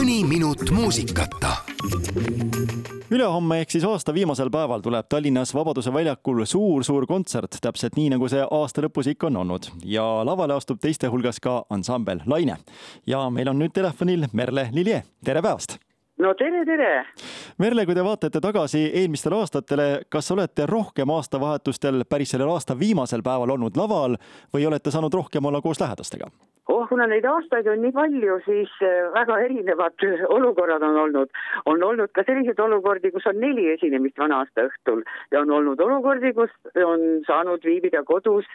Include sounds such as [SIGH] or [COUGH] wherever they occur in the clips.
mõni minut muusikata. ülehomme ehk siis aasta viimasel päeval tuleb Tallinnas Vabaduse väljakul suur-suur kontsert, täpselt nii, nagu see aasta lõpus ikka on olnud ja lavale astub teiste hulgas ka ansambel Laine. ja meil on nüüd telefonil Merle Lilje, tere päevast! No tere, tere! Merle, kui te vaatate tagasi eelmistele aastatele, kas olete rohkem aastavahetustel päris sellel aasta viimasel päeval olnud laval või olete saanud rohkem olla koos lähedastega? oh, kuna neid aastaid on nii palju, siis äh, väga erinevad olukorrad on olnud. on olnud ka selliseid olukordi, kus on neli esinemist vana aasta õhtul ja on olnud olukordi, kus on saanud viibida kodus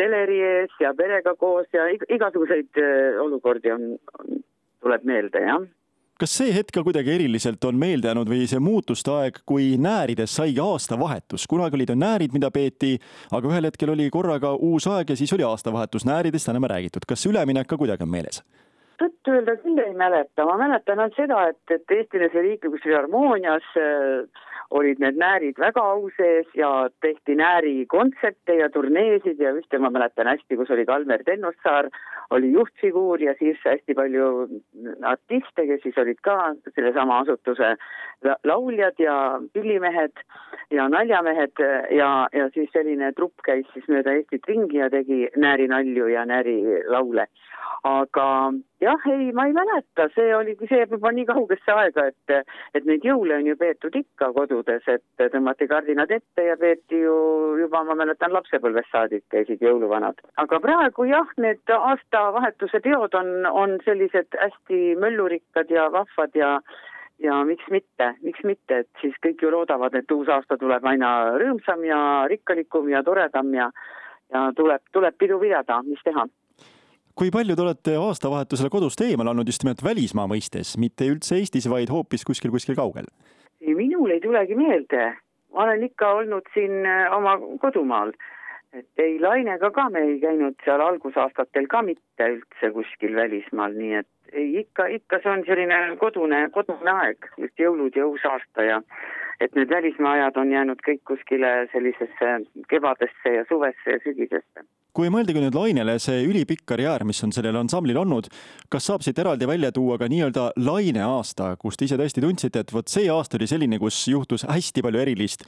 teleri ees ja perega koos ja igasuguseid äh, olukordi on, on, tuleb meelde, jah kas see hetk ka kuidagi eriliselt on meelde jäänud või see muutuste aeg, kui Näärides saigi aastavahetus, kunagi olid ju Näärid, mida peeti, aga ühel hetkel oli korraga uus aeg ja siis oli aastavahetus Nääridest enam ei räägitud. kas see üleminek ka kuidagi on meeles? tõtt-öelda küll ei mäleta, ma mäletan ainult seda, et, et Eesti Filharmoonias Filharmoonias äh, olid need näärid väga au sees ja tehti nääri kontserte ja turneesid ja ühte ma mäletan hästi, kus oli Kalmer Tennossaar, oli juhtfiguur ja siis hästi palju artiste, kes siis olid ka sellesama asutuse lauljad ja pillimehed ja naljamehed ja, ja siis selline trupp käis siis mööda Eestit ringi ja tegi näärinalju ja näärilaule. Aga jah, ei, ma ei mäleta, see oligi, see jääb juba nii kaugesse aega, et, et neid jõule on ju peetud ikka kodudes, et tõmmati kardinad ette ja peeti ju juba, ma mäletan, lapsepõlvest saadik käisid jõuluvanad. aga praegu jah, need aastavahetuse peod on, on sellised hästi möllurikkad ja vahvad ja ja miks mitte, miks mitte, et siis kõik ju loodavad, et uus aasta tuleb aina rõõmsam ja rikkalikum ja toredam ja ja tuleb, tuleb pidu pidada, mis teha kui palju te olete aastavahetusele kodust eemal olnud just nimelt välismaa mõistes, mitte üldse Eestis, vaid hoopis kuskil, kuskil kaugel? minul ei tulegi meelde, ma olen ikka olnud siin äh, oma kodumaal, et ei Lainega ka me ei käinud seal algusaastatel ka mitte üldse kuskil välismaal, nii et ei ikka, ikka see on selline kodune, kodune aeg, just jõulud ja uus aasta ja et need välismaa ajad on jäänud kõik kuskile sellisesse kevadesse ja suvesse ja sügisesse kui mõeldagi nüüd Lainele see ülipikk karjäär, mis on sellel ansamblil olnud, kas saab siit eraldi välja tuua ka nii-öelda Laine aasta, kus te ise tõesti tundsite, et vot see aasta oli selline, kus juhtus hästi palju erilist.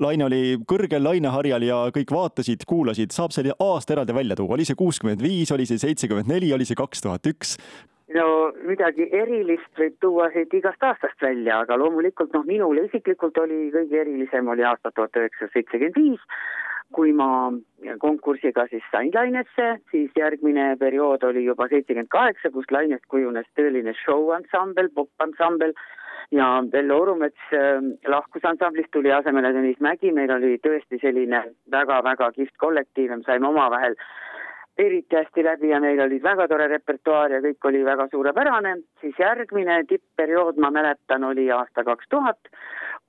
Laine oli kõrgel laineharjal ja kõik vaatasid, kuulasid, saab selle aasta eraldi välja tuua, oli see kuuskümmend viis, oli see seitsekümmend neli, oli see kaks tuhat üks? No midagi erilist võib tuua siit igast aastast välja, aga loomulikult noh, minul isiklikult oli kõige erilisem oli aasta tuhat üheksasada seitsekümmend viis, kui ma konkursiga siis sain Lainesse, siis järgmine periood oli juba seitsekümmend kaheksa, kus Lainest kujunes tõeline show-ansambel, popansambel ja Vello Orumets äh, lahkus ansamblist, tuli asemele Tõnis Mägi, meil oli tõesti selline väga-väga kihvt kollektiiv ja me saime omavahel eriti hästi läbi ja meil oli väga tore repertuaar ja kõik oli väga suurepärane, siis järgmine tippperiood, ma mäletan, oli aasta kaks tuhat,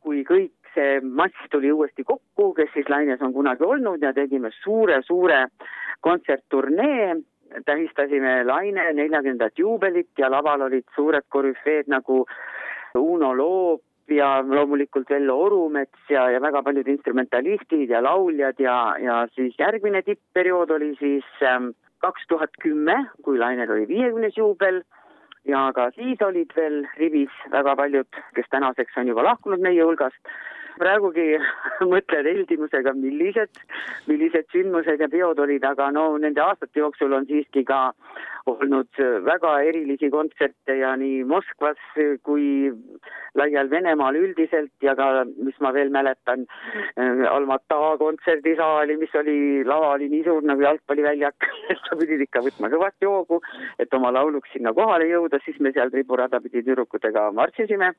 kui kõik see mass tuli uuesti kokku, kes siis Laines on kunagi olnud ja tegime suure-suure kontsertturnee, tähistasime Laine neljakümnendat juubelit ja laval olid suured korüfeed nagu Uno Loop ja loomulikult Vello Orumets ja, ja väga paljud instrumentalistid ja lauljad ja, ja siis järgmine tippperiood oli siis ähm, kaks tuhat kümme, kui Lainel oli viiekümnes juubel. Ja ka siis olid veel rivis väga paljud, kes tänaseks on juba lahkunud meie hulgast. Praegugi [LAUGHS] mõtled heldimusega, millised, millised sündmused ja peod olid, aga no nende aastate jooksul on siiski ka olnud väga erilisi kontserte ja nii Moskvas kui laial Venemaal üldiselt ja ka, mis ma veel mäletan, Almata kontserdisaali, mis oli, lava oli nii suur nagu jalgpalliväljak [LAUGHS] sa pidid ikka võtma kõvasti hoogu, et oma lauluks sinna kohale jõuda, siis me seal riburada pidi tüdrukutega marssisime,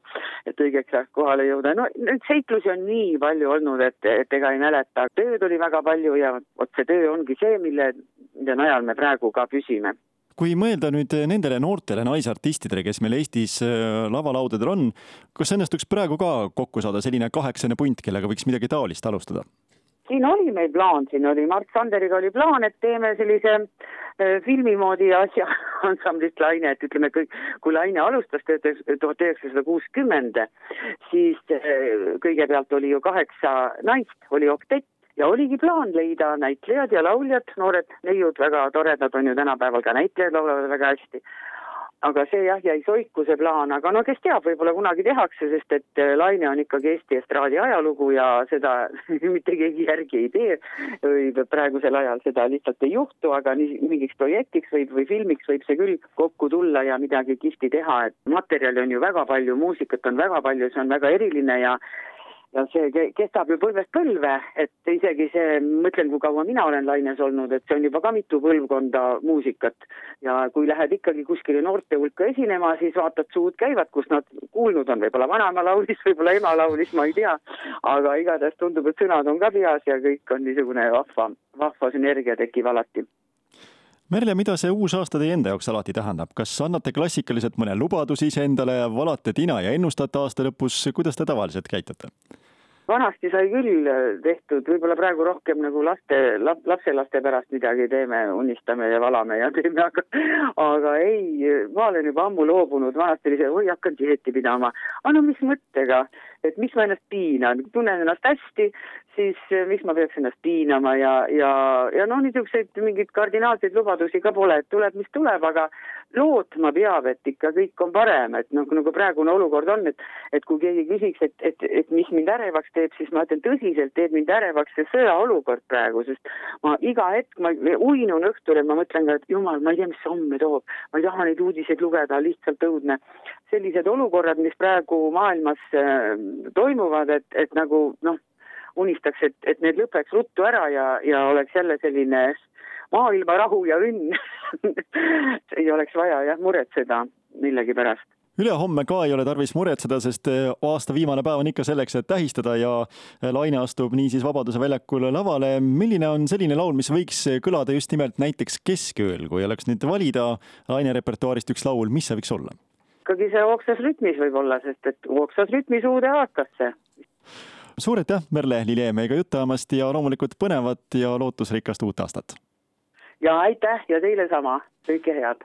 et õigeks ajaks kohale jõuda. no neid seiklusi on nii palju olnud, et, et ega ei mäleta, tööd oli väga palju ja vot see töö ongi see, mille, mille najal me praegu ka püsime kui mõelda nüüd nendele noortele naisartistidele, kes meil Eestis äh, lavalaudadel on, kas õnnestuks praegu ka kokku saada selline kaheksane punt, kellega võiks midagi taolist alustada? siin oli meil plaan, siin oli Mart Sanderiga oli plaan, et teeme sellise äh, filmi moodi asja [LAUGHS] ansamblist Laine, et ütleme kõik, kui Laine alustas tuhat üheksasada kuuskümmend, siis kõigepealt oli ju kaheksa naist, oli oktett ja oligi plaan leida näitlejad ja lauljad, noored neiud, väga toredad on ju tänapäeval ka näitlejad laulavad väga hästi. Aga see jah, jäi soiku see plaan, aga no kes teab, võib-olla kunagi tehakse, sest et äh, Laine on ikkagi Eesti estraadi ajalugu ja seda [LAUGHS] mitte keegi järgi ei tee. Või praegusel ajal seda lihtsalt ei juhtu, aga nii mingiks projektiks võib või filmiks võib see küll kokku tulla ja midagi kihvti teha, et materjali on ju väga palju, muusikat on väga palju, see on väga eriline ja ja see kestab ju põlvest põlve, et isegi see, mõtlen, kui kaua mina olen laines olnud, et see on juba ka mitu põlvkonda muusikat. ja kui lähed ikkagi kuskile noorte hulka esinema, siis vaatad, suud käivad, kus nad kuulnud on, võib-olla vanaema laulis, võib-olla ema laulis, ma ei tea. aga igatahes tundub, et sõnad on ka peas ja kõik on niisugune vahva, vahva sünergia tekib alati Merle, mida see uus aasta teie enda jaoks alati tähendab, kas annate klassikaliselt mõne lubaduse iseendale, valate tina ja ennustate aasta lõpus, kuidas te tavaliselt käitute? vanasti sai küll tehtud, võib-olla praegu rohkem nagu laste lap,, lapselaste pärast midagi teeme, unistame ja valame ja [LAUGHS] teeme, aga aga ei, ma olen juba ammu loobunud, vanasti oli see, oi, hakkan dieeti pidama. aga no mis mõttega, et miks ma ennast piinan, tunnen ennast hästi, siis miks ma peaks ennast piinama ja, ja, ja noh, niisuguseid mingeid kardinaalseid lubadusi ka pole, et tuleb, mis tuleb, aga lootma peab, et ikka kõik on parem, et noh, nagu praegune olukord on, et et kui keegi küsiks, et, et, et mis mind ärevaks teeb, siis ma ütlen tõsiselt teeb mind ärevaks see sõjaolukord praegu, sest ma iga hetk, ma uinun õhtul ja ma mõtlen ka, et jumal, ma ei tea, mis see homme toob. ma ei taha neid uudiseid lugeda, lihtsalt õudne. Sellised olukorrad, mis praegu maailmas äh, toimuvad, et, et nagu noh, unistaks, et, et need lõpeks ruttu ära ja, ja oleks jälle selline maailma rahu ja õnn [LAUGHS] ei oleks vaja jah muretseda millegipärast ülehomme ka ei ole tarvis muretseda, sest eh, aasta viimane päev on ikka selleks, et tähistada ja eh, Laine astub niisiis Vabaduse väljakul lavale. milline on selline laul, mis võiks kõlada just nimelt näiteks keskööl, kui oleks nüüd valida Laine repertuaarist üks laul, mis see võiks olla? Ikkagi see Hoogsas rütmis võib-olla, sest et Hoogsas rütmis uude aastasse suur aitäh, Merle Lilje, meiega juttu ajamast ja loomulikult põnevat ja lootusrikast uut aastat! ja aitäh ja teile sama, kõike head!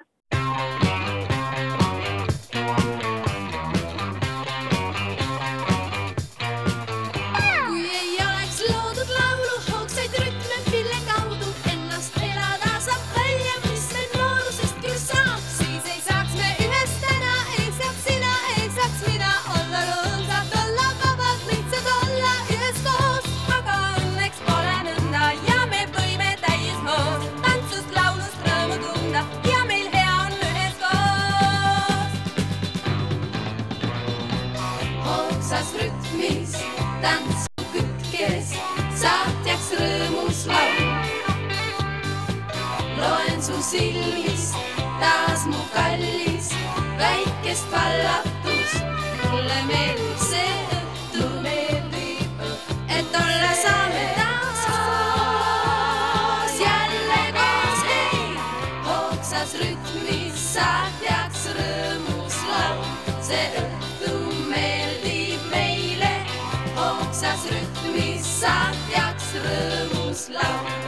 Silmis taas mu kallis väikest vallatust. mulle meeldib see õhtu, et olla saame taas koos, jälle koos, hei, hoogsas rütmis saatjaks rõõmus laul. see õhtu rõõmus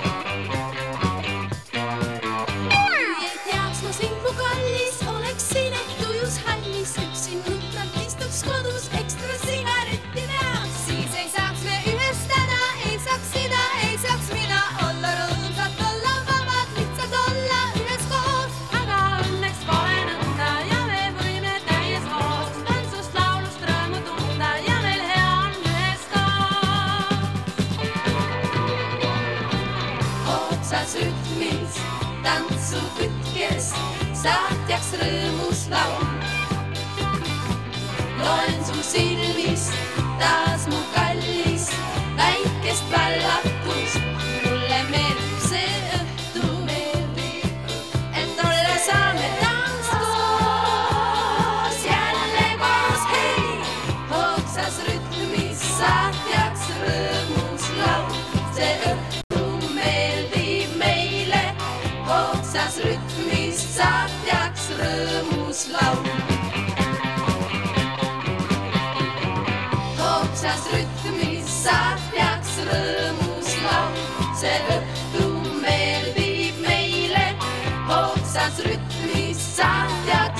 loen su silmist taas mu kallis väikest vallatust. mulle meeldib see õhtu, et olla saame taas koos, jälle koos, hei, hoogsas rütmis saatjaks rõõmus laul. see õhtu see õhtu meeldib meile. hoogsas rütmis saatjaks